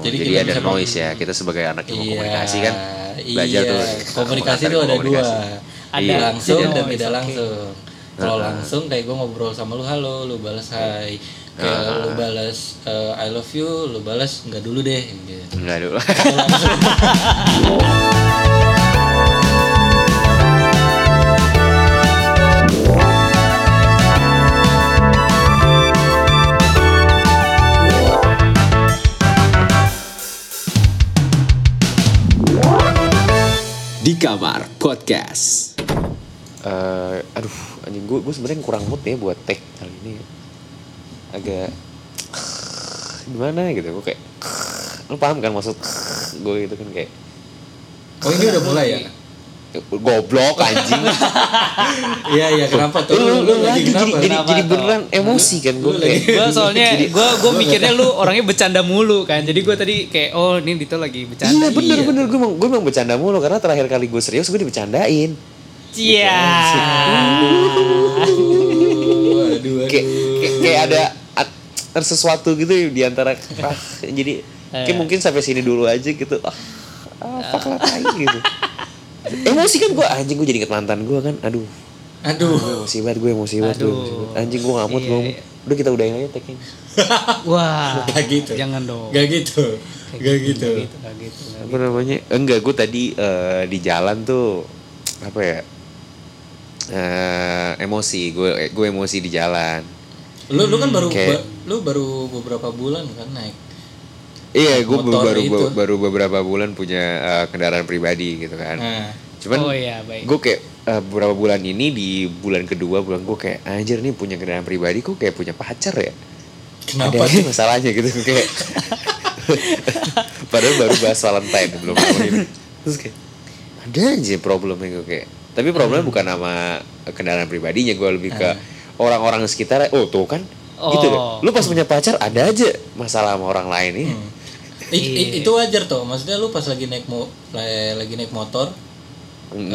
jadi, Jadi, kita ada bisa noise ya. Kita sebagai anak ilmu Iya, komunikasi kan belajar iya. tuh. Komunikasi itu ada komunikasi. dua. Ada Iya, langsung jadi dan noise, tidak oke. langsung. Kalau langsung kayak gue ngobrol sama lu halo, lu balas hai. Kayak lu balas eh, I love you, lu balas enggak dulu deh gitu. Enggak dulu. Kamar Podcast. Eh, aduh, anjing gue gue sebenarnya kurang mood ya buat tag kali ini. Agak gimana gitu, gue kayak lu paham kan maksud gue gitu kan kayak Oh ini udah mulai ya? Goblok anjing. Iya iya kenapa tuh? lu, lu, lagi jadi, kenapa? jadi, Kenapa jadi beneran emosi kan gue Lu kayak gue soalnya gue gue mikirnya lu orangnya bercanda mulu kan jadi gue tadi kayak oh ini Dito lagi bercanda Iya bener bener gue emang gue emang bercanda mulu karena terakhir kali gue serius gue dibercandain. Iya. Aduh, aduh, Kayak kayak, ada at- ada sesuatu gitu di antara ah, jadi kayak mungkin sampai sini dulu aja gitu. Ah, ah fuck lah tai gitu. Emosi kan gue anjing gue jadi inget mantan gue kan. Aduh. Aduh. Gue emosi banget gue emosi banget gue emosi banget. Anjing gue ngamut Iya, gue. iya. Udah kita udahin aja tag Wah. Gak gitu. Jangan dong. Gak gitu. Gak gitu. Gak gitu. Gak gitu. gak apa namanya enggak gue tadi eh, di jalan tuh apa ya eh emosi gue gue emosi di jalan Lu lu kan baru Kayak- ba- lu baru beberapa bulan kan naik. Iya gue baru itu. baru beberapa bulan punya eh, kendaraan pribadi gitu kan. Nah, cuman Oh iya gue kayak eh, beberapa bulan ini di bulan kedua bulan gue kayak anjir nih punya kendaraan pribadi kok kayak punya pacar ya? Kenapa ada aja masalahnya gitu kayak padahal baru bahas Valentine belum ngomongin. Terus kayak ada aja problemnya gue kayak. Tapi problemnya bukan sama kendaraan pribadinya gue lebih ke orang-orang sekitar oh tuh kan gitu. Deh Oh. lu pas punya pacar ada aja masalah sama orang lain ini I- i- itu wajar tuh. Maksudnya lu pas lagi naik mo la- lagi naik motor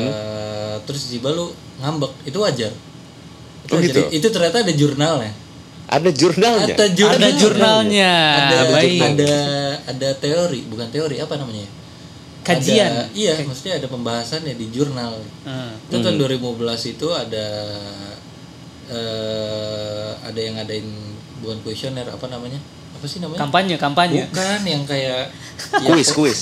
eh, terus tiba lu ngambek, itu wajar. Itu, Oh, wajar. gitu? Itu ternyata ada jurnalnya. ada jurnalnya Ada jurnalnya. Ada jurnalnya. Ada baik. ada ada teori, bukan teori apa namanya? Kajian. Ada- iya, maksudnya ada pembahasannya di jurnal. Hmm. Itu tahun 2015 itu ada eh ada yang ngadain bukan kuesioner apa namanya? Apa sih namanya? Kampanye, kampanye. Bukan yang kayak kuis kuis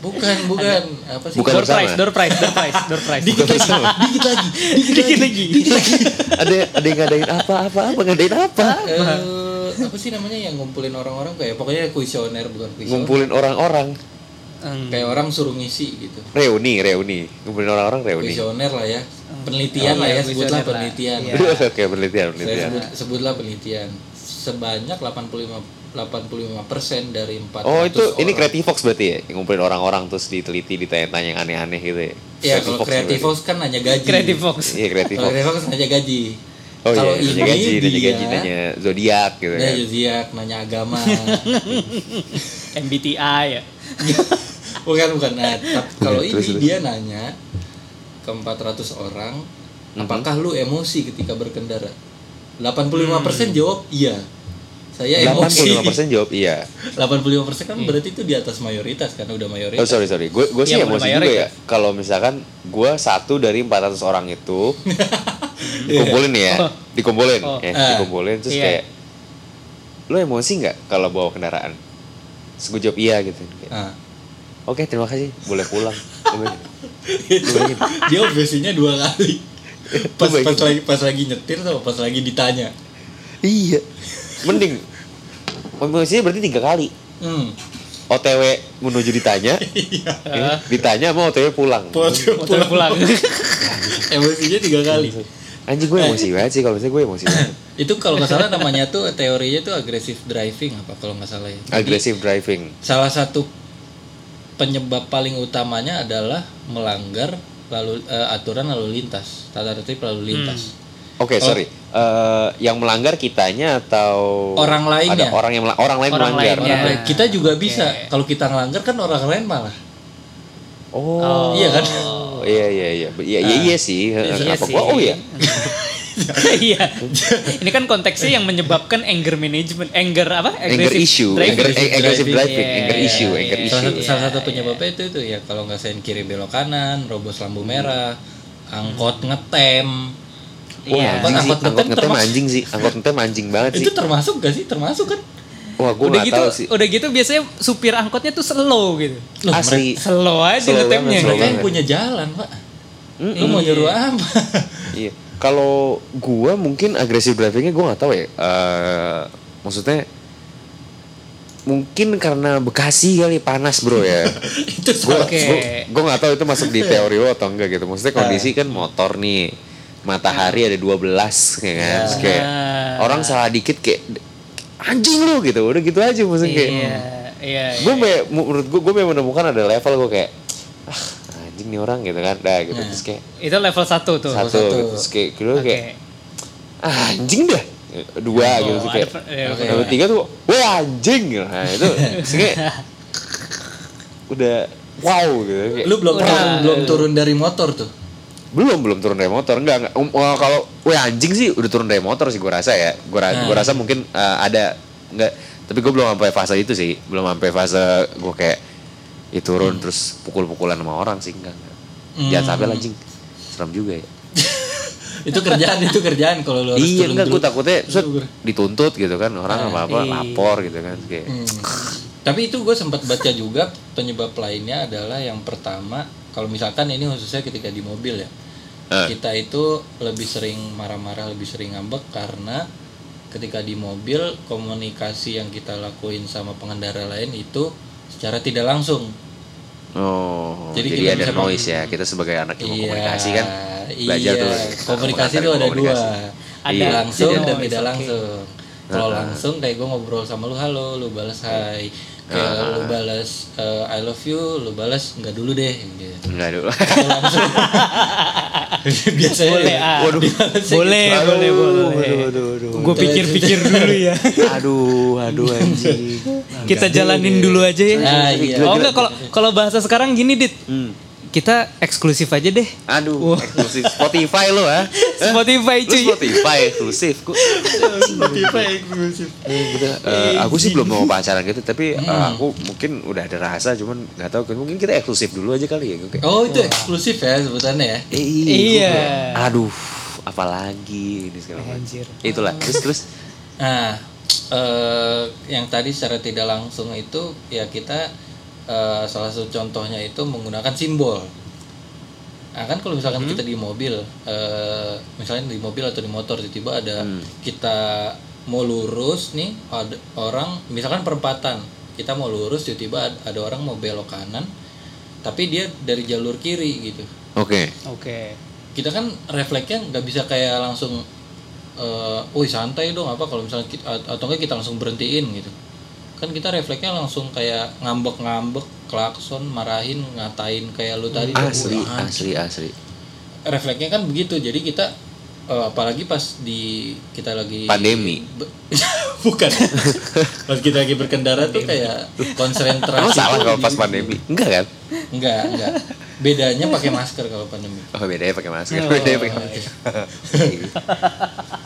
Bukan, bukan. Apa sih? Bukan Door bersama. prize, door prize, door prize, door prize. Dikit lagi, dikit lagi, dikit lagi. Dikit lagi. ada ada yang ngadain apa apa apa ngadain apa Eh, apa sih namanya yang ngumpulin orang-orang kayak pokoknya kuesioner bukan kuesioner. ngumpulin orang-orang Hmm. Kayak orang suruh ngisi gitu. reuni reuni ngumpulin orang-orang reuni Kuesioner lah ya. Penelitian Oh, lah iya, ya, sebutlah kuesioner lah. penelitian. Iya. oke penelitian Saya penelitian sebut, sebutlah penelitian. Sebanyak 85 85% dari 400 Oh itu ini orang. Creative Fox berarti ya yang ngumpulin orang-orang terus diteliti ditanya-tanya yang aneh-aneh gitu ya. Iya, kalau. Fox kan nanya gaji. Creative Fox. Iya Creative Kalau Fox. Creative Fox nanya gaji. Oh kalau iya, nanya ini gaji, nanya dia- gaji, nanya zodiak gitu Nanya kan. zodiak, nanya agama. MBTI ya. bukan bukan nah, tap- kalau ini Terus, terus. dia nanya ke 400 orang Mhm. apakah lu emosi ketika berkendara 85% Hmm. jawab iya saya emosi 85% jawab iya. 85% kan berarti itu di atas mayoritas kan udah Oh mayoritas sorry sorry, gue gue sih Iya, udah emosi juga ya. Kalau misalkan gue satu dari 400 orang itu dikumpulin ya, Oh. dikumpulin, Oh. ya, dikumpulin terus Iya. kayak, lo emosi nggak kalau bawa kendaraan? Terus gue jawab iya gitu. Kayak, Nah, Oke terima kasih, boleh pulang. Dia obsesinya dua kali pas bayangin. pas lagi pas lagi nyetir tuh pas lagi ditanya Iya. Mending. Emosinya berarti tiga kali. hmm OTW menuju ditanya, ya, ditanya sama OTW pulang. Motor pulang. emosinya tiga kali Anjing gue emosi banget sih kalau misalnya gue emosi banget. itu kalau nggak salah namanya tuh teorinya tuh agresif driving apa kalau nggak salah ya Aggressive driving. salah satu penyebab paling utamanya adalah melanggar lalu eh, aturan lalu lintas tata tertib lalu lintas Oke, sorry. Eh, yang melanggar kitanya atau Orang lainnya. Ada orang yang orang lain Orang melanggar. lainnya. Orang lain. kita juga bisa kalau kita ngelanggar kan orang lain malah Oh. Iya kan? Iya iya iya. Iya iya, iya sih. Iya Kenapa sih. gua? Oh iya. Iya. Ini kan konteksnya yang menyebabkan anger management, anger apa? anger Aggressive issue driving. anger eh, aggressive driving Iya, anger issue iya, anger iya. salah issue satu, salah satu penyebabnya itu itu ya kalau nggak sen kiri belok kanan robos lampu merah angkot ngetem Wah, Iya. anjing sih, Angkot angkot ngetem ngetem anjing sih, angkot ngetem anjing banget sih. itu termasuk gak sih termasuk kan Wah, gue Udah gak gitu, tahu sih. udah gitu biasanya supir angkotnya tuh slow gitu. Loh, Asli. Slow aja Slow ngetemnya. banget, slow mereka yang banget. punya jalan pak Mm-mm. lu mau nyuruh apa Iya. Kalau gua mungkin agresif drivingnya gua nggak tahu ya. Eh, maksudnya mungkin karena Bekasi kali panas bro ya. itu Gue Oke. gue nggak tahu itu masuk di teori lo atau enggak gitu. Maksudnya kondisi kan motor nih matahari ada 12 ya kan. Terus kayak Ah. orang salah dikit kayak anjing lu gitu. Udah gitu aja maksudnya kayak. Iya, iya. gue iya. menurut gue gue menemukan ada level gue kayak ah anjing nih orang gitu kan dah gitu terus kayak Itu level 1 tuh. satu satu. gitu. terus kayak kedua Oke. kayak ah, anjing dah dua Oh, gitu terus kayak ya. Yang ketiga tuh wah anjing gitu. nah itu terus kayak udah wow gitu kayak, lu belum Udah. turun, belum turun dari motor tuh belum belum turun dari motor. Enggak enggak. Um, wah, kalau wah anjing sih udah turun dari motor sih gue rasa ya. Gue Nah. gua rasa mungkin uh, ada enggak. Tapi gue belum sampai fase itu sih. Belum sampai fase gue kayak ya turun terus pukul-pukulan sama orang sih enggak, enggak. jangan Hmm. sampai lah, anjing. Serem juga ya. Itu kerjaan itu kerjaan kalau lu harus iya enggak gue takutnya set, dituntut gitu kan. Orang Ah, apa apa iya. lapor gitu kan kayak. Hmm. Tapi itu gue sempat baca juga penyebab lainnya adalah yang pertama kalau misalkan ini khususnya ketika di mobil ya Eh. kita itu lebih sering marah-marah lebih sering ngambek karena ketika di mobil komunikasi yang kita lakuin sama pengendara lain itu secara tidak langsung oh Jadi jadi, kita ada bisa noise ya kita sebagai anak ilmu Iya, komunikasi kan belajar iya. tuh komunikasi itu ada komunikasi. dua Ada ada langsung dan tidak langsung kalau langsung kayak gue ngobrol sama lu halo lu balas hai kayak lu balas eh, I love you lu balas enggak dulu deh gitu. enggak dulu langsung biasanya Boleh, ah. Waduh. boleh, boleh, boleh. aduh, aduh, aduh. Gue pikir-pikir dulu ya. aduh aduh anjing Kita jalanin dulu aja ya. Nah, iya. Oh enggak kalau kalau bahasa sekarang gini dit. Hmm. Kita eksklusif aja deh. aduh eksklusif. Spotify lo ah. Spotify lu cuy. Spotify eksklusif kok. Spotify eksklusif. Gitu. Eh, aku sih belum mau pacaran gitu tapi eh, aku mungkin udah ada rasa cuman nggak tahu kan mungkin kita eksklusif dulu aja kali ya kayak oh itu eksklusif ya sebutannya ya? Eh, Iya. gua- aduh apalagi ini segala macam. Anjir. itulah terus terus. Nah, eh, yang tadi secara tidak langsung itu ya kita eh, salah satu contohnya itu menggunakan simbol. Nah kan kalau misalkan kita di mobil, eh, misalnya di mobil atau di motor tiba-tiba ada kita mau lurus nih, ada orang misalkan perempatan, kita mau lurus tiba-tiba ad- ada orang mau belok kanan, tapi dia dari jalur kiri gitu. oke Oke. Kita kan refleksnya nggak bisa kayak langsung eh wih santai dong apa kalau misalnya kita, atau enggak kita langsung berhentiin gitu kan kita refleksnya langsung kayak ngambek-ngambek klakson marahin ngatain kayak lu tadi tuh, asli "Wah, asli asli. Refleksnya kan begitu jadi kita eh, apalagi pas di kita lagi Pandemi. Be- bukan. Pas kita lagi berkendara tuh kayak konsentrasi emang salah tuh kalau pas pandemi? Enggak kan? Enggak enggak. Bedanya pakai masker kalau pandemi. Oh bedanya pakai masker. Oh. bedanya pakai masker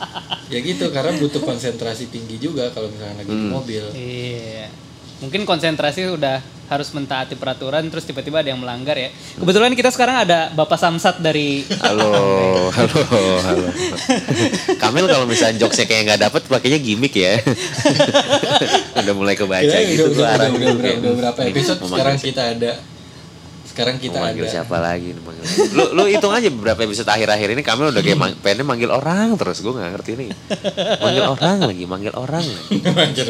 ya gitu karena butuh konsentrasi tinggi juga kalau misalnya lagi di mobil. Iya. Mungkin konsentrasi udah harus mentaati peraturan terus tiba-tiba ada yang melanggar ya. Kebetulan kita sekarang ada Bapak Samsat dari halo halo halo. Kamil kalau misalnya jokesnya kayak nggak dapet pakainya gimmick ya. Udah mulai kebaca Kira gitu udah, udah, udah, udah, udah, udah berapa ini episode mau sekarang manggil kita ada sekarang kita mau manggil ada. siapa lagi manggil. lu lu hitung aja beberapa episode akhir-akhir ini Kamil udah kayak mang- pengennya manggil orang terus gue nggak ngerti nih. Manggil orang lagi manggil orang lagi. Anjir.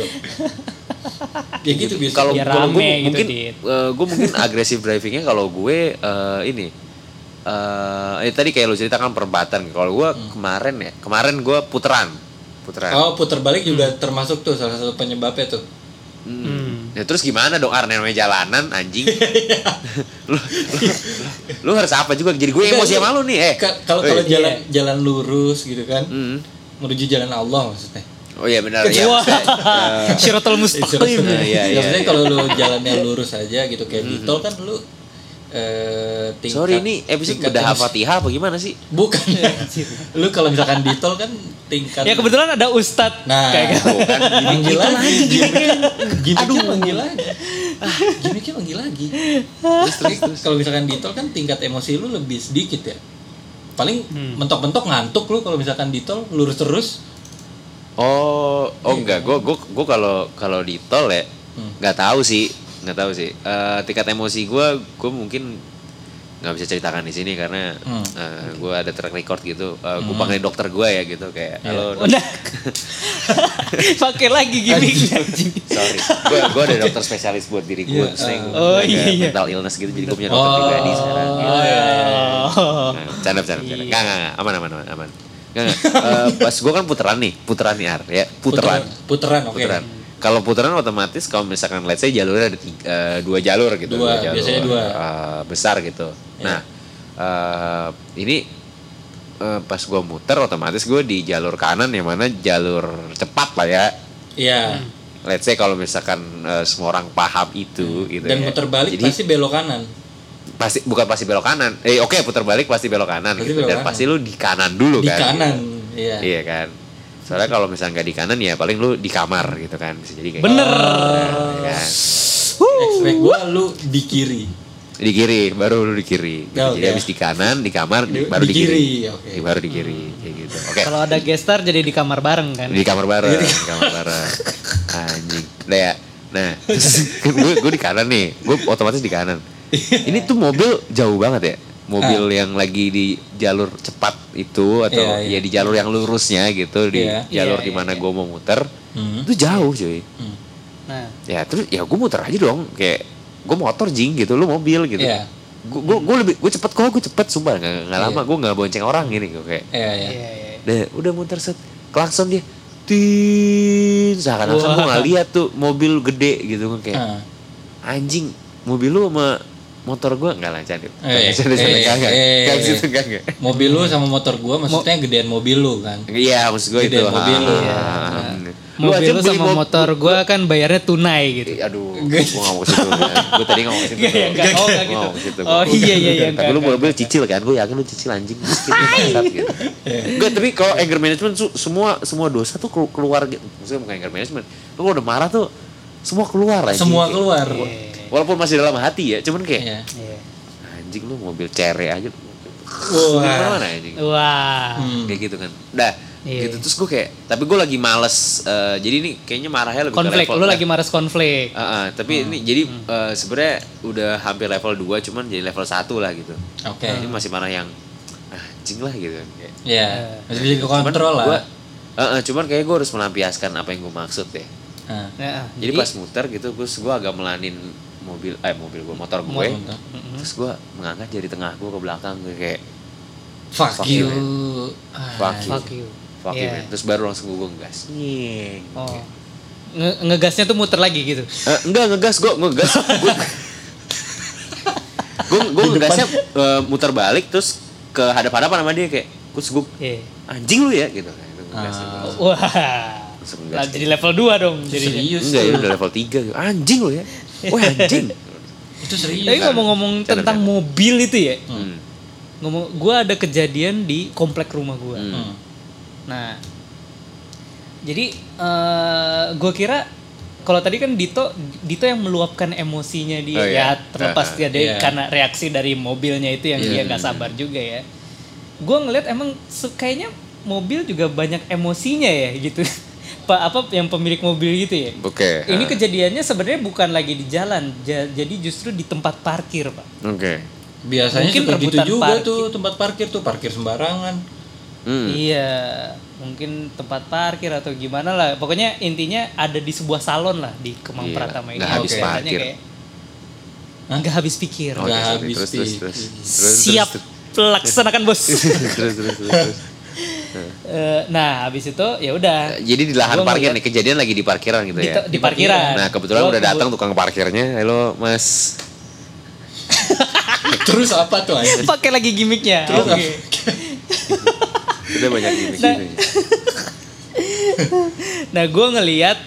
ya gitu biasa kalau gue gitu, mungkin Dit. gue mungkin agresif drivingnya kalau gue eh, ini eh eh, tadi kayak lu cerita kan perempatan. Kalau gue kemarin ya kemarin gue puteran puteran. Oh putar balik juga termasuk tuh salah satu penyebabnya tuh. Hmm. Ya terus gimana dong Arne namanya jalanan anjing. lu, lu, lu harus apa juga jadi gue emosi sama lu nih eh. Ka- kalau Oh, kalau iya. jalan jalan lurus gitu kan Hmm. menuju jalan Allah maksudnya Oh iya benar ya. Eh, Mustaqim. serius, Iya, iya, maksudnya iya. kalau lu jalannya lurus aja gitu kayak di tol kan lu eh, tingkat Sorry ini episode tingkat bedah emosi- Fatihah apa gimana sih? Bukan. lu kalau misalkan di tol kan tingkat Ya kebetulan ada ustadz Nah, kayak gitu. kan manggil lagi gimmicknya. Gimmicknya manggil lagi. Gimmicknya manggil lagi. Terus terus, terus. kalau misalkan di tol kan tingkat emosi lu lebih sedikit ya. Paling Hmm. mentok-mentok ngantuk lu kalau misalkan di tol lurus terus. Oh, oh enggak, gue gue gue kalau kalau di tol ya Hmm. nggak tahu sih, nggak tahu sih. Eh, tingkat emosi gue, gue mungkin nggak bisa ceritakan di sini karena Hmm. gue ada track record gitu. gue panggilin dokter gue ya gitu kayak, Iya. halo dok- Udah. Pakai lagi gimmicknya. sorry, gue gue ada dokter spesialis buat diri gue, Iya. sering Oh, jaga iya, iya. mental illness gitu, jadi gue punya dokter Oh. pribadi sekarang. Gitu. Oh, iya, iya. Oh. Nah, bercanda, bercanda, bercanda. Iya. Enggak, enggak. Aman, aman, aman, aman. Enggak, enggak. Eh, pas gue kan puteran nih, puteran nih Ar, ya. Puteran. Puteran, oke. Puteran. Kalau puteran otomatis kalau misalkan let's say jalurnya ada tiga, eh, dua jalur gitu. Dua, jalur biasanya dua. eh, besar gitu. Iya. Nah, eh, ini eh, pas gue muter otomatis gue di jalur kanan yang mana jalur cepat lah ya. Iya. Let's say kalau misalkan eh, semua orang paham itu gitu Dan ya. muter balik Jadi, pasti belok kanan. pasti bukan pasti belok kanan. Eh oke putar balik pasti belok kanan Pasti gitu. belok Dan kanan. pasti lu di kanan dulu Di kan. kanan. gitu. Iya. Iya kan. Soalnya kalau misalnya nggak di kanan ya paling lu di kamar gitu kan. Bisa jadi kayak Bener. Nah, ya kan. Expect gua lu di kiri. Di kiri, baru lu di kiri. Gitu. Oh, Jadi oke. habis di kanan, di kamar, di- baru di di, kiri. kiri, oke. Di- baru di kiri kayak gitu. Oke. Kalau ada gestar jadi di kamar bareng kan. Di kamar bareng, di kamar bareng. Anjing. Udah ya. Nah, gue gue di kanan nih. Gue otomatis di kanan. Ini tuh mobil jauh banget ya. Mobil yang lagi di jalur cepat itu atau Ah. Iya, iya. ya di jalur yang lurusnya gitu di Iya. jalur Iya, di iya, mana iya. gue mau muter. Hmm. Itu jauh, cuy. Hmm. Nah, Ya terus ya gue muter aja dong kayak gue motor jing gitu, lu mobil gitu. Iya. Gue gue lebih gue cepet kok, gue cepet sumpah nggak nggak lama Iya. gue nggak bonceng orang gini gue kayak. Iya, iya. iya iya. Deh, udah muter set klakson dia. Tin, seakan-akan gue nggak lihat tuh mobil gede gitu gue kayak Ah. anjing mobil lu sama motor gue nggak lancar deh. Eh, Nggak eh, nggak nggak eh. nggak gitu nggak nggak. Mobil lu sama motor gua maksudnya gedean mobil lu kan. Iya maksud gue itu. Mobil lu. ah, Mobil lu sama motor gua kan bayarnya tunai gitu. Aduh, gue gak mau ke situ. Gue tadi gak mau ke situ. Iya, enggak, oh, Gua gitu. nggak situ. Oh, iya, iya, iya, Tapi lu mobil cicil kan? Gue yakin lu cicil anjing. Bangsat, gitu. Enggak, tapi kalau anger management semua semua dosa tuh kelu- keluar gitu. Maksudnya bukan anger management. Lu udah marah tuh semua keluar anjing. Semua keluar. Walaupun masih dalam hati ya, cuman kayak Iya. Iya. anjing lu mobil cere aja. Wah. Gimana anjing? Wah. Hmm. Kayak gitu kan. Dah, Iya. gitu terus gue kayak tapi gue lagi males eh, jadi ini kayaknya marahnya lebih Konflik, ke level lu lagi maras konflik. Ah, ah, tapi ini jadi eh, sebenarnya udah hampir level 2 cuman jadi level 1 lah gitu. Oke. Ini masih mana yang ah, anjing lah gitu. Kayak, Iya. Masih bisa dikontrol cuman lah. gua- Ah, ah, cuman kayak gue harus melampiaskan apa yang gue maksud ya. Ah. Nah, Jadi, pas muter gitu gue gue agak melanin mobil eh mobil gue motor gue. Motor. Terus gue mengangkat jari tengah gue ke belakang gue kayak Fuck, Fuck you. you, Ah, Fuck you. fuck you. fuck you Iya. man. Terus baru langsung gue ngegas. Nying. Oh. Nge- ngegasnya tuh muter lagi gitu. Eh, enggak ngegas gue ngegas gue gue ngegasnya eh, muter balik terus ke hadap-hadapan sama dia kayak terus gue Iya. anjing lu ya gitu. Ah. Wah. Langsung jadi level 2 dong jadinya. Serius enggak ya udah level 3 anjing lu ya wah anjing Itu serius. Tapi ngomong-ngomong tentang canda. mobil itu ya. hmm. Ngomong gua ada kejadian di komplek rumah gua. Hmm. Hmm. Nah, jadi eh gue kira kalau tadi kan Dito Dito yang meluapkan emosinya dia Oh, iya. ya terlepas Ah, dia dari iya. karena reaksi dari mobilnya itu yang dia nggak sabar juga ya. Gue ngeliat emang se- kayaknya mobil juga banyak emosinya ya gitu. Pak apa yang pemilik mobil gitu ya. oke Ini ah. kejadiannya sebenarnya bukan lagi di jalan, ja- jadi justru di tempat parkir, Pak. oke Biasanya Mungkin suka gitu juga parkir. tuh tempat parkir tuh parkir sembarangan. hmm. Iya, mungkin tempat parkir atau gimana lah. Pokoknya intinya ada di sebuah salon lah di Kemang Iya, Pratama ini. nggak habis Biasanya parkir. kayak Hah? nggak habis pikir. Oke, Nggak sorry. habis terus, terus, pikir. terus. Terus, Siap terus, laksanakan bos. terus, terus, terus, terus. Eh, nah, habis itu ya udah. jadi di lahan Gua parkir ngeliat- nih kejadian lagi di parkiran gitu Di, ya di parkiran. nah kebetulan Gua udah datang tukang parkirnya halo mas Terus apa tuh pakai lagi gimmicknya. Terus Oke. udah banyak gimmick Nah, ya. Nah, gue ngeliat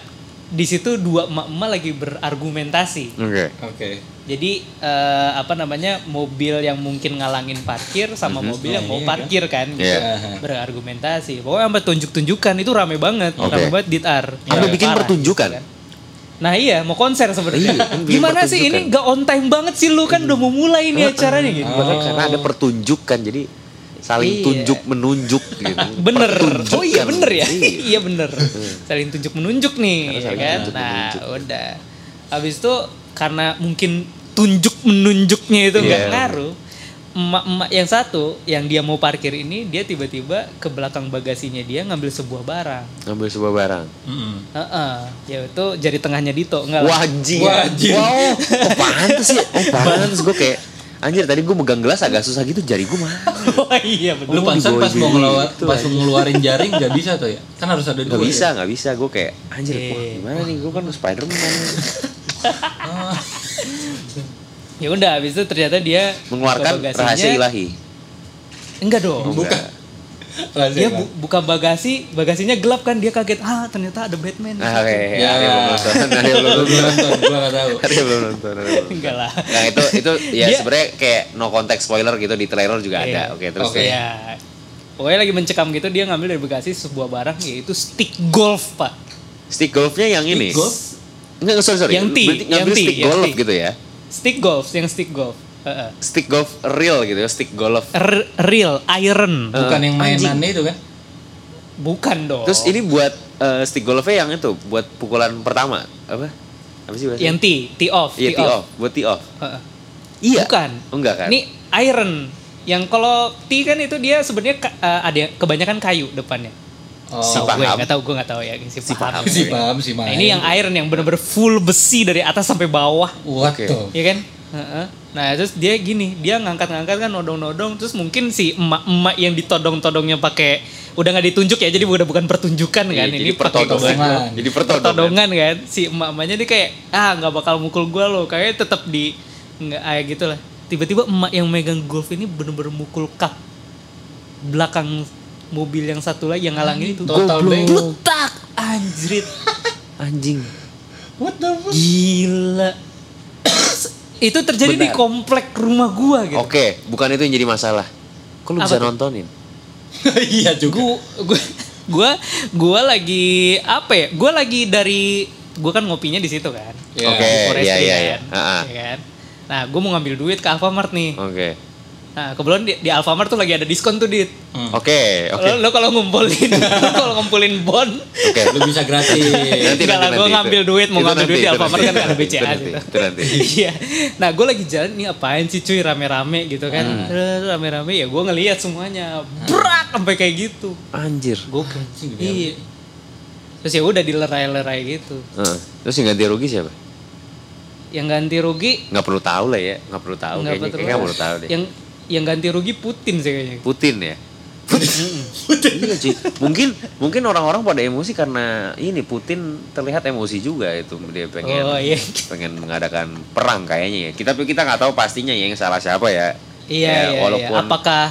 di situ dua emak-emak lagi berargumentasi. Oke. Oke. Jadi eh, apa namanya mobil yang mungkin ngalangin parkir sama mobil yang Nah, mau iya parkir kan, gitu. Iya. berargumentasi. Pokoknya sampai tunjuk-tunjukkan itu rame banget, Oke. rame banget ditar. Sampai bikin pertunjukan? Nah iya mau konser sebenarnya. Iya, kan Gimana sih ini gak on time banget sih lu kan udah mau mulai nih acaranya gitu. Bahkan karena ada pertunjukan jadi saling Iya. tunjuk menunjuk gitu. Bener. Oh iya bener ya. Iya. iya bener. Saling tunjuk menunjuk nih, ya kan. tunjuk Nah menunjuk. udah. Habis itu karena mungkin tunjuk menunjuknya itu nggak Iya. ngaruh. Emak-emak yang satu yang dia mau parkir ini dia tiba-tiba ke belakang bagasinya dia ngambil sebuah barang. Ngambil sebuah barang. Mm-mm. Heeh, ya itu jari tengahnya Dito enggak lah. Wajib. Wajib. Wow. Oh pantes ya. Oh pantes gue kayak anjir tadi gue megang gelas agak susah gitu jari gue mah. Oh iya bener. Lu pantesan pas mau ngelawat, gitu, pas mau ngeluarin jaring nggak bisa tuh ya? Kan harus ada dua. Gak bisa, ya? gak bisa. Gue kayak anjir, wah Iya. gimana nih? Gue kan Spiderman. Ya udah habis itu ternyata dia Mengeluarkan rahasia ilahi. Enggak dong. Bukan. enggak. Rahasia Dia bu- buka bagasi, bagasinya gelap kan dia kaget. Ah, ternyata ada Batman. Ah, situ." Oke, Ya. Arya belum nonton. Arya belum Lu nonton. belum nonton, gua nggak tahu. Arya belum nonton. Enggak lah. Nah itu itu ya Dia- sebenarnya kayak no context spoiler gitu di trailer juga Iya. ada. Oke terus Oke. kayak Ya. Pokoknya lagi mencekam gitu dia ngambil dari bagasi sebuah barang yaitu stick golf, Pak. stick golfnya yang ini. golf? Enggak sorry sorry. Yang T, Berarti ngambil yang T, stick yang golf T. gitu ya. Stick golf, yang stick golf. Heeh. Stick golf real gitu ya. Stick golf. R- real iron. Bukan Eh, yang mainannya itu kan? Bukan dong. Terus ini buat eh, stick golfnya yang itu buat pukulan pertama apa? Apa sih bahasa? yang T, T off, Iya tee off. Buat tee off. Heeh. Iya. Bukan. Oh, enggak kan? Ini iron. Yang kalau T kan itu dia sebenarnya eh, ada kebanyakan kayu depannya. Oh, Si Gue paham. nggak tahu, gue nggak tahu ya si, Si paham. paham. si paham si Nah, ini yang iron yang bener-bener full besi dari atas sampai bawah, What Oke. tuh? ya kan? Nah terus dia gini, dia ngangkat-ngangkat kan nodong-nodong, terus mungkin si emak-emak yang ditodong-todongnya pakai udah nggak ditunjuk ya, jadi udah bukan pertunjukan Iya, kan? jadi ini pertodongan. pertodongan. Jadi pertodongan. pertodongan kan? Si emak-emaknya dia kayak ah nggak bakal mukul gua loh, kayaknya tetap di nggak kayak gitu lah. Tiba-tiba emak yang megang golf ini bener-bener mukul kap belakang mobil yang satu lagi yang ngalangin itu. Total Goblok. bego. Bletak anjrit. Anjing. What the fuck? Gila. itu terjadi di Benar. komplek rumah gua gitu. Oke, bukan itu yang jadi masalah. Kok lu Apa bisa tuh? nontonin? Iya juga. Gua, gua gua gua lagi apa ya? Gua lagi dari gua kan ngopinya di situ kan. Iya. Oke, Di Forestry iya iya kan, iya. Ah, ah. ya kan? Nah, gua mau ngambil duit ke Alfamart nih. Oke. Nah, kebetulan di, di Alfamart tuh lagi ada diskon tuh, Dit. Hmm. Oke, oke. Lo, lo kalau ngumpulin lo kalau ngumpulin bon Oke. Lu bisa gratis. Nanti, Enggak lah, nanti, gue nanti. ngambil duit, mau Itu ngambil nanti, duit di itu Alfamart nanti, kan ada itu BCA nanti, gitu. Itu nanti. Iya. Nah, gue lagi jalan nih apaan sih cuy rame-rame gitu kan. Hmm. Terus Rame-rame ya gue ngelihat semuanya. Brak sampai kayak gitu. Anjir. Gue gede iya. Terus ya udah dilerai-lerai gitu. Heeh. Terus yang ganti rugi siapa? Yang ganti rugi Nggak perlu tahu lah ya, nggak perlu tahu nggak kayaknya. betul. Kayaknya nggak perlu tahu deh. Yang yang ganti rugi Putin sih kayaknya. Putin ya. iya cuy. Mungkin mungkin orang-orang pada emosi karena ini Putin terlihat emosi juga itu dia pengen Oh, iya. pengen mengadakan perang kayaknya ya. Kita kita nggak tahu pastinya ya yang salah siapa ya. Iya, Ya, iya, walaupun iya. Apakah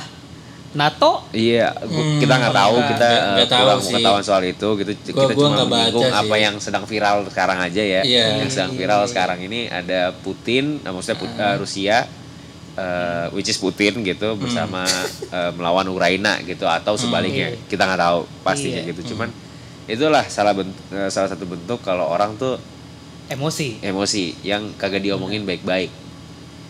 NATO Iya, Hmm, kita nggak tahu, kita nggak- eh, tahu kurang pengetahuan soal itu gitu. Gua- kita gua cuma menyinggung apa sih. yang sedang viral sekarang aja ya. Iya. Yang sedang viral sekarang ini ada Putin, eh, maksudnya Put- eh, Rusia, eh, which is Putin gitu bersama eh, melawan Ukraina gitu atau sebaliknya. Kita nggak tahu pastinya Iya. gitu. Cuman itulah salah bent- eh, salah satu bentuk kalau orang tuh emosi? emosi yang kagak diomongin baik-baik.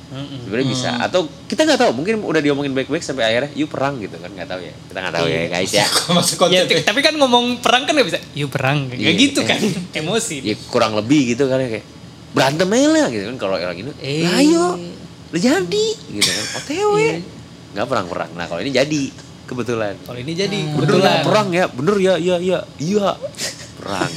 Mm-mm. Sebenarnya bisa atau kita nggak tahu mungkin udah diomongin baik-baik sampai akhirnya yuk perang gitu kan nggak tahu ya kita nggak tahu ya Iya. guys ya Masuk Ya, tapi kan ngomong perang kan gak bisa. Yuk perang, kayak Iya. gitu kan. Emosi. ya kurang lebih gitu kan ya kayak berantem aja lah gitu kan kalau orang ini Eh. ayo udah jadi gitu kan otw Iya. nggak perang perang nah kalau ini jadi kebetulan Kalau ini jadi bener ya kebetulan. perang ya bener ya iya iya iya perang.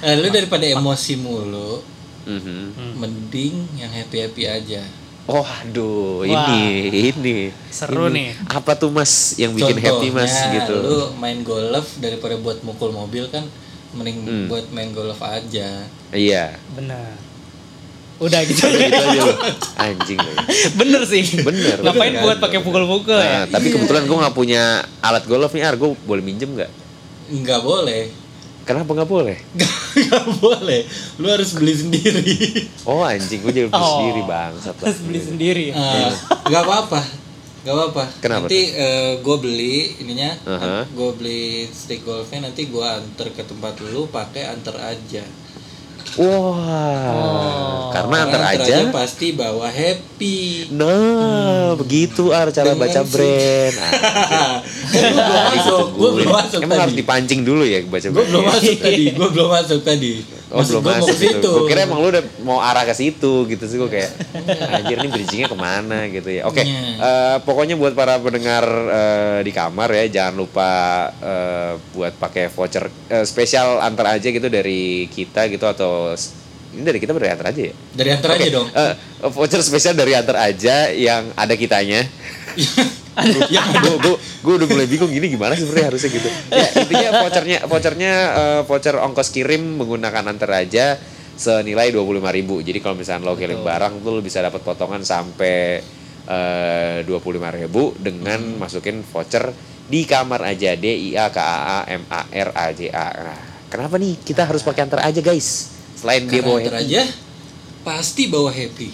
Eh, lu daripada emosi mulu, Mhm. mending yang happy happy aja. oh aduh Wah. ini ini Seru Ini. nih. apa tuh mas yang bikin happy mas Contohnya, gitu Lu main golf daripada buat mukul mobil kan, mending Hmm. buat main golf aja. iya Benar. Udah gitu gitu aja. lu. anjing. Bener sih. Bener, Ngapain bener buat pakai pukul-pukul Nah, ya? tapi kebetulan gue nggak punya alat golf nih ar gue boleh minjem nggak Nggak boleh. Kenapa nggak boleh? Gak boleh. Lu harus beli sendiri. Oh anjing, gue jadi beli Oh. sendiri bangsat lah. Terus beli sendiri. Eh, Gak apa-apa. Gak apa-apa. Kenapa Nanti gue beli ininya, Aha. gue beli stick golfnya nanti gue anter ke tempat lu pakai anter aja. Wah, karena antar aja. pasti bawa happy. Nah, begitu ar cara Dengan baca si- brand. Kan gua belum masuk, gue belum masuk Emang harus tadi. dipancing dulu ya baca Gue brand. belum masuk tadi, gue belum masuk tadi. Oh Maksud belum masuk gitu. Gue kira emang lu udah mau arah ke situ gitu sih gue kayak anjir nih bridgingnya ke mana gitu ya. Oke, Iya. eh, pokoknya buat para pendengar eh, di kamar ya jangan lupa eh, buat pakai voucher eh, spesial antar aja gitu dari kita gitu atau ini dari kita dari antar aja ya. Dari anter aja dong. Eh, voucher spesial dari antar aja yang ada kitanya. yang gue gue gue udah mulai bingung gini gimana sebenarnya harusnya gitu. Ya intinya vouchernya vouchernya eh, voucher ongkos kirim menggunakan antar aja senilai dua puluh ribu. Jadi kalau misalnya lo kirim barang tuh lo bisa dapat potongan sampai dua puluh ribu dengan masukin voucher di kamar aja. D I A K A A M A R A J A. Nah kenapa nih? Kita harus pakai antar aja guys. Selain dia bawa happy. aja pasti bawa happy.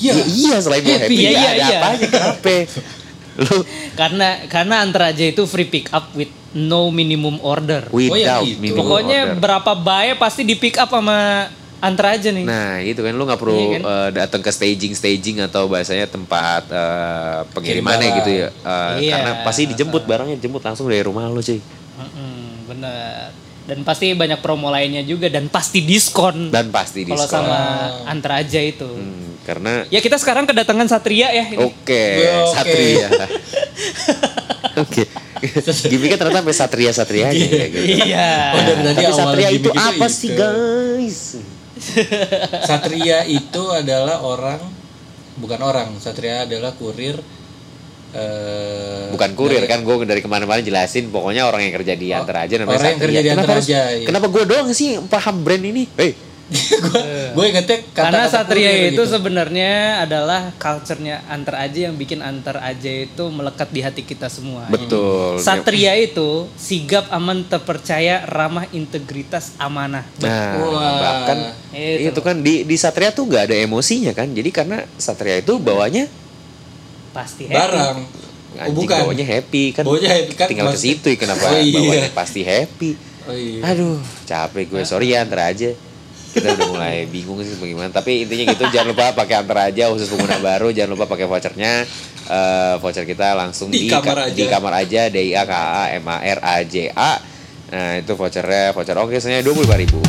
Ya, Ya, iya selain bawa Happy, happy, iya, ya iya, ada iya. apanya kenapa lu Karena karena antar aja itu free pick up with no minimum order. without gitu. minimum Pokoknya order. berapa bayi pasti di pick up sama antar aja nih. Nah itu kan lu nggak perlu Iya kan? eh, datang ke staging staging atau bahasanya tempat eh, pengirimannya Kirim gitu ya. Eh, Iya. karena pasti dijemput barangnya dijemput langsung dari rumah lu cuy. Mm-mm, bener. Dan pasti banyak promo lainnya juga dan pasti diskon. Dan pasti Kalau diskon. sama antar aja itu. Hmm, karena Ya kita sekarang kedatangan Satria ya. oke Oke. Satria. Oke. Gimiknya ternyata sampai Satria Satria aja ya, gitu. Iya. Oh, dari tadi Tapi awal Satria itu apa itu. sih guys? Satria itu adalah orang bukan orang. Satria adalah kurir eh Bukan kurir dari- kan gue dari ke mana-mana jelasin pokoknya orang yang kerja di antar aja namanya orang yang Satria. kerja di kenapa Antar harus- Aja, iya. Kenapa gue doang sih yang paham brand ini? Hei, gue ingetnya kata Karena Satria itu sebenarnya adalah culture-nya antar aja yang bikin antar aja itu melekat di hati kita semua. betul. Satria itu sigap, aman, terpercaya, ramah, integritas, amanah. Nah, Wah. bahkan Itu. itu kan di di Satria tuh nggak ada emosinya kan. Jadi karena Satria itu bawanya Pasti happy. barang. Oh, anjing bukan. bawanya happy kan. Bawanya happy kan Tinggal ke situ ya, kenapa Oh, iya. bawanya pasti happy. Oh iya. Aduh, capek gue. Sorry ya antar aja. Kita udah mulai bingung sih bagaimana. Tapi intinya gitu jangan lupa pakai antar aja khusus pengguna baru. Jangan lupa pakai vouchernya. Eh, voucher kita langsung Di di, kamar ka- aja. di kamar aja D I A K A M A R A J A. Nah, itu vouchernya voucher oke sebenarnya 25.000.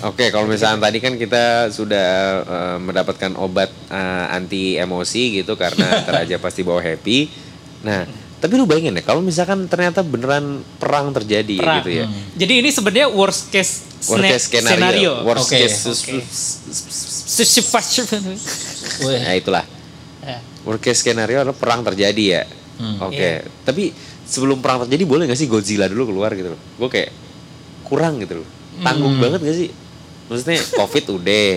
Oke, kalau misalnya tadi kan kita sudah eh, mendapatkan obat eh, anti emosi gitu karena ntar aja pasti bawa happy. Nah, tapi lu bayangin ya kalau misalkan ternyata beneran perang terjadi Perang. gitu ya. Jadi ini sebenarnya worst case, Worst case skenario, worst Oke, case Weh. Nah, itulah. Ya. Worst case skenario adalah perang terjadi ya. Hmm. Oke, tapi sebelum perang terjadi boleh gak sih Godzilla dulu keluar gitu loh. Gue kayak kurang gitu loh. Tanggung banget gak sih? Maksudnya Covid udah.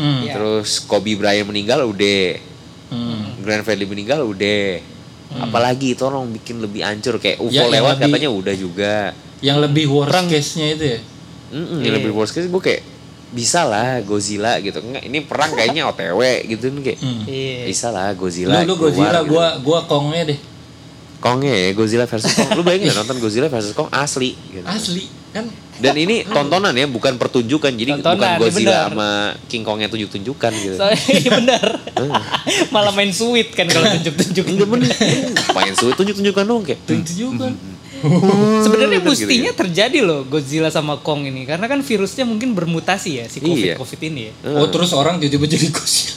Hmm. Iya. Terus Kobe Bryant meninggal udah. Hmm. Grand Fredly meninggal udah. Apalagi tolong bikin lebih hancur kayak UFO Ya, lewat lebih- katanya udah juga. Yang lebih worst case-nya itu ya. Mm-mm, Iya. yang lebih worst case gue kayak bisa lah Godzilla gitu. Enggak, ini perang kayaknya OTW gitu nih kayak. Hmm. Iya. Bisa lah Godzilla. Lu lu Godzilla, gitu. gua gua Kongnya deh. Kongnya ya Godzilla versus Kong. Lu bayangin nggak nonton Godzilla versus Kong asli gitu. Asli kan Dan ini tontonan ya, bukan pertunjukan. Jadi Tontonan, bukan Godzilla bener. sama King Kongnya tunjuk-tunjukan gitu. Soalnya iya benar. Malah main sweet kan kalau tunjuk-tunjuk. Enggak bener. Pengen sulit tunjuk-tunjukan dong kayak. tunjukan. Sebenarnya Gitu, mestinya gitu. terjadi loh Godzilla sama Kong ini karena kan virusnya mungkin bermutasi ya si COVID Iya. COVID ini ya. Oh terus orang tiba-tiba jadi Godzilla.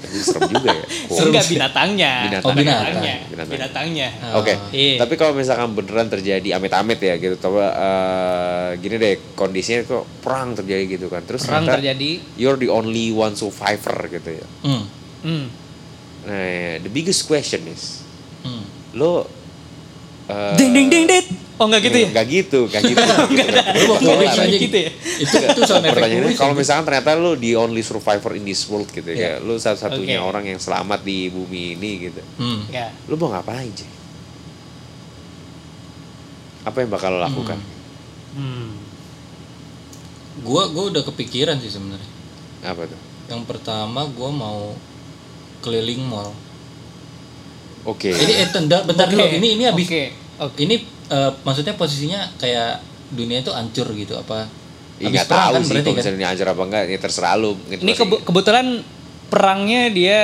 Jadi serem juga ya. Serem Enggak binatangnya. Binatang. Oh, binatang. Binatangnya. Binatang. Binatangnya. Oke, Iya. tapi kalau misalkan beneran terjadi amit-amit ya gitu, coba eh, gini deh kondisinya kok perang terjadi gitu kan, terus Perang ternyata terjadi. you're the only one survivor gitu ya. Hmm. Hmm. Nah, the biggest question is, Hmm. lo eh, Ding ding ding dit. Oh enggak gitu ya? Nggak gitu, nggak gitu. nggak gitu, nggak gitu. Lu aja gitu ya? Itu itu sound effect Pertanyaannya kuis kalau misalkan ternyata lu the only survivor in this world gitu ya, Iya. lu satu-satunya orang yang selamat di bumi ini gitu. Hmm. Lu Ya. mau ngapain aja? Apa yang bakal lo lakukan? Hmm. Gua gua udah kepikiran sih sebenarnya. Apa tuh? Yang pertama gua mau keliling mall. Oke. Ini eh, bentar, bentar dulu. Oke, Ini ini habis Oke. Oke. ini eh, maksudnya posisinya kayak dunia itu hancur gitu apa? Nggak perang tahu kan sih kalau kan? misalnya ini ajar apa enggak, ya terserah lu. Gitu Ini kebe- kebetulan perangnya dia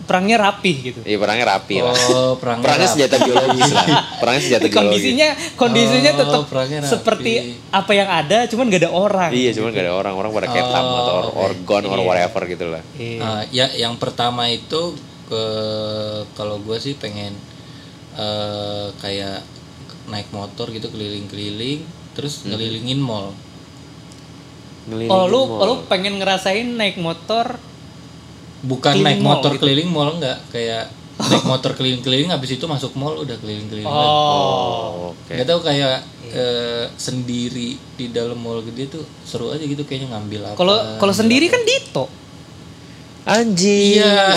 perangnya rapih gitu. Iya perangnya rapi lah. Oh, perangnya Perangnya rapi. senjata biologis lah. Perangnya senjata biologis. kondisinya kondisinya Oh, tetap rapi. seperti apa yang ada cuman gak ada orang. Iya, cuman gak ada orang, orang pada ketam Oh, atau oke. organ or Iya. whatever gitu lah. Iya. Ah, ya yang pertama itu ke kalau gue sih pengen eh kayak naik motor gitu keliling-keliling terus Hmm. ngelilingin mall. Ngelilingin Oh lu mall. lu pengen ngerasain naik motor Bukan naik mall motor gitu? keliling mall enggak, kayak naik motor keliling-keliling habis itu masuk mall udah keliling-keliling. lagi. Oh. Oh, oke. Nggak tahu kayak eh, sendiri di dalam mall gede tuh seru aja gitu kayaknya ngambil apa. Kalau kalau sendiri apa. kan Dito. Anjing. Iya.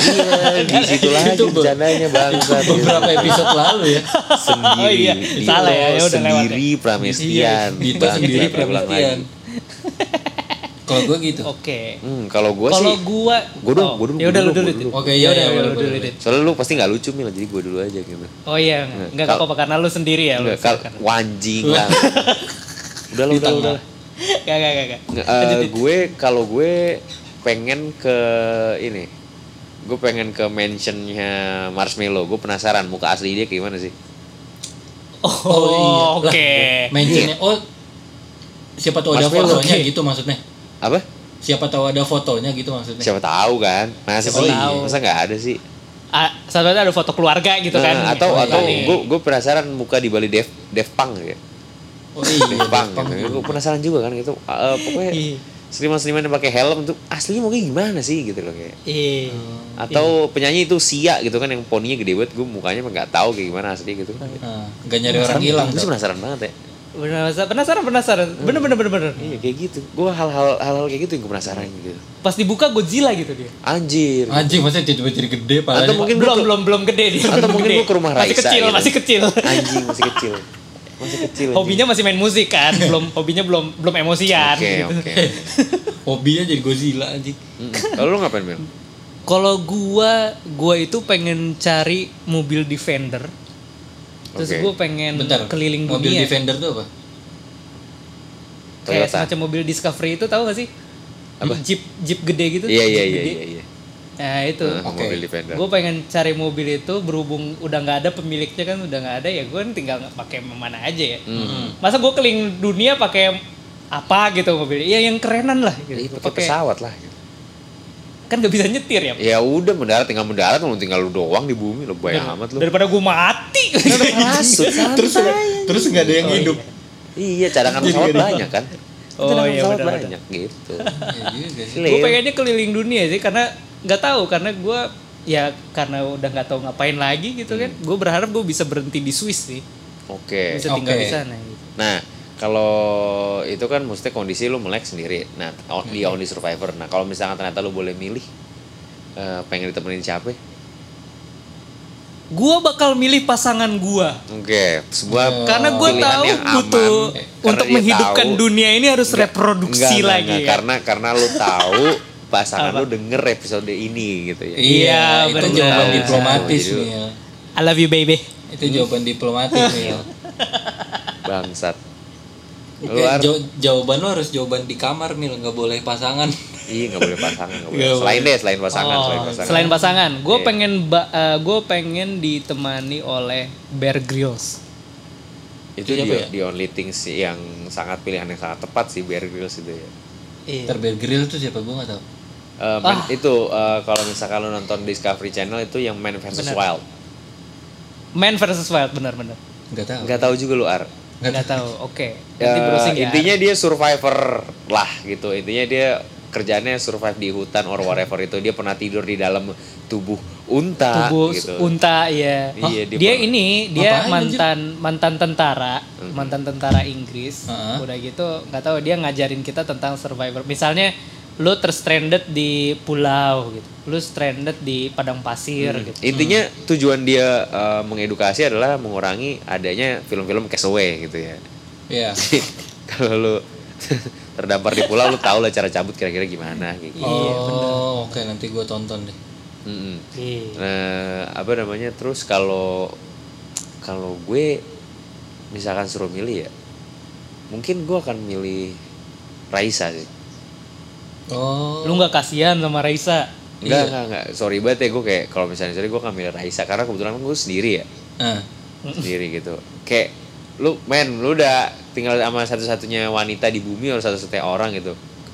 Di situ lagi Itu be- bercandanya bangsa. beberapa episode lalu ya. sendiri. Oh iya, Dito salah ya, ya udah lewat sendiri Pramestian. Iya, Dito sendiri Pramestian. Kalau gue gitu. Oke. Hmm, kalau gue sih Kalau gua Gua dulu, oh, gua dulu, Ya udah lu dulu. Oke, Ya iya, udah iya, lu dulu. soalnya lu pasti nggak lucu mil jadi gue dulu aja gitu. Oh iya, enggak kal- apa-apa karena lu sendiri ya lu. Enggak, kal wanjing lah. udah lah, udah enggak enggak. Nge- eh, gue kalau gue pengen ke ini gue pengen ke mansionnya Marshmallow gue penasaran muka asli dia kayak gimana sih Oh, iya. oke. Lah, Mentionnya oh siapa tahu ada fotonya oke. gitu maksudnya. apa Siapa tahu ada fotonya gitu maksudnya. siapa tahu kan masa Siapa sih tahu. masa nggak ada sih Ah, satunya ada foto keluarga gitu kan. Nah, atau Oh, atau iya. gue gue penasaran muka di Bali Dev Dev Punk ya Oh iya, Dev gitu. juga. gue penasaran juga kan gitu Eh, pokoknya Iya. Seniman-seniman yang pakai helm tuh aslinya mau kayak gimana sih gitu loh kayak Iya. atau penyanyi itu Sia gitu kan yang poninya gede banget gue mukanya mah nggak tahu kayak gimana asli gitu Nah, nggak nyari orang hilang. gue sih penasaran banget ya Penasaran penasaran penasaran. Bener bener bener bener. Iya kayak gitu. Gue hal-hal hal-hal kayak gitu yang gue penasaran gitu. Pas dibuka Godzilla gitu dia. Anjir. Anjing masa tiba-tiba jadi gede palanya. Atau mungkin belum belum belum gede dia. atau mungkin gua ke rumah masih Raisa kecil gitu. masih kecil. Anjing masih kecil. Masih kecil. Hobinya masih main musik kan, belum hobinya belum belum emosian. Oke gitu. oke. Hobinya jadi Godzilla anjing. Kalau lu ngapain Mil? Kalau gua gua itu pengen cari mobil Defender. Terus Oke. gua pengen Bentar. keliling Mobil dunia. Defender tuh apa? Kayak Toyota. semacam mobil Discovery itu tahu gak sih? Apa? Jeep Jeep gede gitu. Iya iya iya gede. iya. Iya. Nah itu. Nah, Oke. Mobil Defender. Gue pengen cari mobil itu berhubung udah nggak ada pemiliknya kan udah nggak ada ya gue tinggal pakai mana aja ya. Hmm. Masa gue keliling dunia pakai apa gitu mobil? Ya yang kerenan lah. Iya, Gitu. pakai pesawat lah. Kan nggak bisa nyetir ya. Ya udah mendarat tinggal mendarat lu tinggal lu doang di bumi lu banyak amat lu. Daripada gue mati. Masuk terus terus nggak ada yang hidup. Iya cadangan Jadi pesawat banyak kan. Oh, iya, benar-benar. banyak gitu. Ya juga sih. gue pengennya keliling dunia sih karena nggak tahu karena gue ya karena udah nggak tahu ngapain lagi gitu kan. Gue berharap gue bisa berhenti di Swiss sih. Oke. Bisa tinggal Oke. di sana. Gitu. Nah, kalau itu kan mesti kondisi lu melek sendiri. Nah, on- di Only Survivor. Nah, kalau misalkan ternyata lu boleh milih eh, pengen ditemenin siapa? Gue bakal milih pasangan gue. Oke, sebuah Karena gue tahu yang aman. butuh Karena untuk menghidupkan tahu- dunia ini harus Enggak, reproduksi enggak, enggak, lagi. enggak. ya. Karena karena lu tahu pasangan Apa? lu denger episode ini gitu ya. Iya, itu benar. jawaban Tahu, diplomatis nih. ya. I love you baby. Itu jawaban diplomatis nih. ya. Bangsat. Lu Kayak Ar- jaw- jawaban lu harus jawaban di kamar mil nggak boleh pasangan. Iya, nggak boleh pasangan, nggak boleh. Selain deh, selain pasangan, Oh, selain pasangan. Selain pasangan, gue Iya. pengen gue pengen ditemani oleh Bear Grylls. itu Siapa di, ya? di only things yang sangat pilihan yang sangat tepat sih Bear Grylls itu ya. Iya. Terbear Grill tuh siapa gue nggak tahu. Eh, Man- Ah. itu eh, kalau misalkan lu nonton Discovery Channel itu yang Man vs. Wild. Man versus Wild benar-benar. Nggak tahu. Nggak tahu juga lu Ar. Nggak tahu. Oke. Nanti browsing ya. intinya dia survivor lah gitu. Intinya dia kerjanya survive di hutan or whatever itu. Dia pernah tidur di dalam tubuh unta tubuh gitu. unta ya. Iya, dia dia pernah- ini dia mantan mantan tentara, Hmm. mantan tentara Inggris. Heeh. Udah gitu nggak tahu dia ngajarin kita tentang survivor. Misalnya lu terstranded di pulau gitu lu stranded di padang pasir gitu Intinya tujuan dia eh, mengedukasi adalah mengurangi adanya film-film castaway gitu ya. Iya. Kalau lu terdampar di pulau lu tahu lah cara cabut kira-kira gimana kayak gitu. Oh, oke nanti gue tonton deh. Iya. Nah, apa namanya? Terus kalau kalau gue misalkan suruh milih ya, mungkin gue akan milih Raisa sih. Oh. lu nggak kasihan sama Raisa Enggak, enggak, enggak. Sorry banget ya gue kayak kalau misalnya sorry gue akan milih Raisa karena kebetulan gue sendiri ya, Ah. sendiri gitu. Kayak lu men, lu udah tinggal sama satu-satunya wanita di bumi atau satu-satunya orang gitu.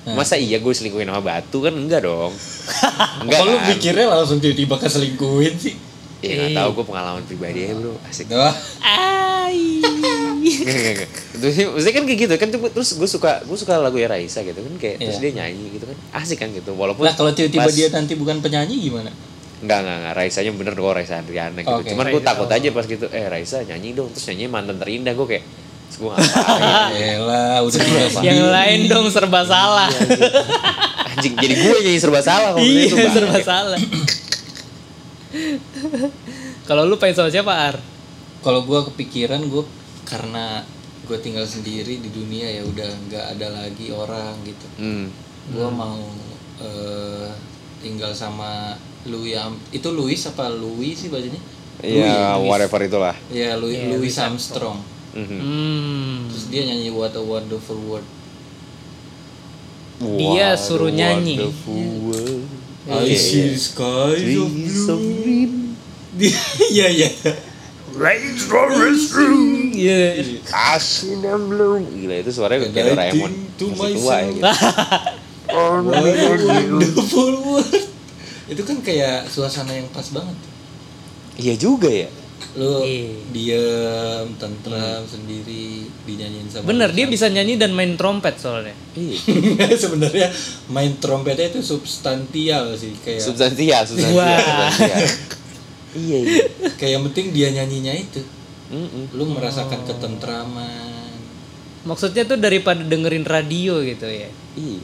Masa iya gue selingkuhin sama batu kan enggak dong. enggak Kok lu kan? pikirnya langsung tiba-tiba keselingkuhin sih? Ya nggak tahu gue pengalaman pribadi ya bro, asik. Wah. Ai. Terus maksudnya kan kayak gitu kan terus gue suka gue suka lagu ya Raisa gitu kan kayak terus Iya. dia nyanyi gitu kan asik kan gitu walaupun Nah kalau tiba-tiba pas- dia nanti bukan penyanyi gimana? Enggak, enggak, enggak. Raisanya bener kok Raisa Andriana gitu. Oke. Cuman gue Raisa, takut oh. aja pas gitu, eh Raisa nyanyi dong. Terus nyanyi mantan terindah. Gue kayak, terus gue ngapain. Elah, udah tinggal yang lain dong serba salah Anjing, jadi gue nyanyi serba salah. kalau iya itu serba salah kalau lu pengen sama siapa Ar Kalau gue kepikiran gue karena gue tinggal sendiri di dunia ya udah nggak ada lagi orang gitu. Hmm. Gue mau eh, tinggal sama Louis Am itu Louis apa Louis sih bacanya? Iya, Louis. whatever itulah. Ya Louis, Iya, Louis Louis Armstrong. Mhm. hmm. Terus dia nyanyi What a Wonderful World. Dia What suruh nyanyi. wonderful world. I see the skies of of green. Iya iya. Iya. Kasih dan belum. Gila itu suaranya kayak Doraemon. Masih tua ya gitu. What a wonderful world. Itu kan kayak suasana yang pas banget. Iya juga ya. Lu Iya. diam, tentram sendiri, dinyanyiin sama bener dia sama- bisa nyanyi dan main trompet soalnya Iya. sebenarnya main trompetnya itu substansial sih kayak Substansial, substansial, Wah. substansial. Iya, iya. kayak yang penting dia nyanyinya itu Mm-mm. lu merasakan ketentraman maksudnya tuh daripada dengerin radio gitu ya Iya.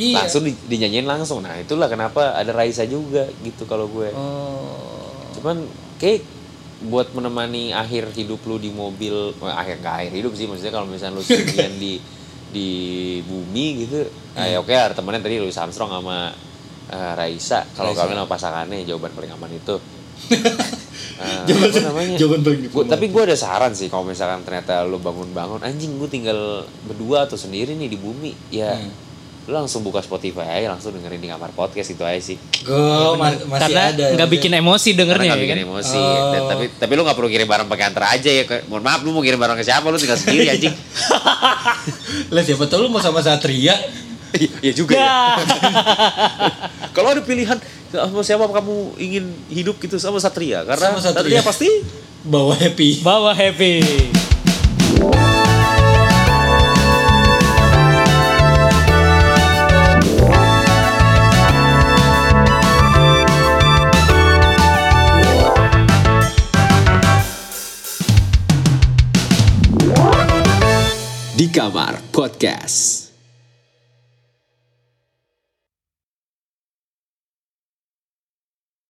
Iya Langsung di, dinyanyiin langsung. Nah, itulah kenapa ada Raisa juga gitu kalau gue. oh Cuman kayak buat menemani akhir hidup lu di mobil, eh, akhir nggak akhir hidup sih maksudnya kalau misalnya lu sendirian di di bumi gitu. Ya oke ada temennya tadi Louis Armstrong sama eh, Raisa. Kalau kawin sama pasangannya jawaban paling aman itu. Eh, Jawaban- namanya? jawaban paling Gua- tapi gue ada saran sih kalau misalkan ternyata lu bangun-bangun anjing gue tinggal berdua atau sendiri nih di bumi ya Hmm. Lu langsung buka Spotify aja langsung dengerin di kamar podcast itu aja sih. Gue masih karena ada nggak bikin emosi dengernya karena ya nggak bikin kan? emosi. Oh. Dan- tapi tapi lu nggak perlu kirim barang pakai antar aja ya mohon maaf lu mau kirim barang ke siapa? Lu tinggal sendiri anjing. Lah siapa tahu lu mau sama Satria. Iya juga ya. ya. Kalau ada pilihan sama siapa kamu ingin hidup gitu? Sama Satria. Karena Sama Satria. Satria pasti bawa happy. Bawa happy Di Kamar Podcast.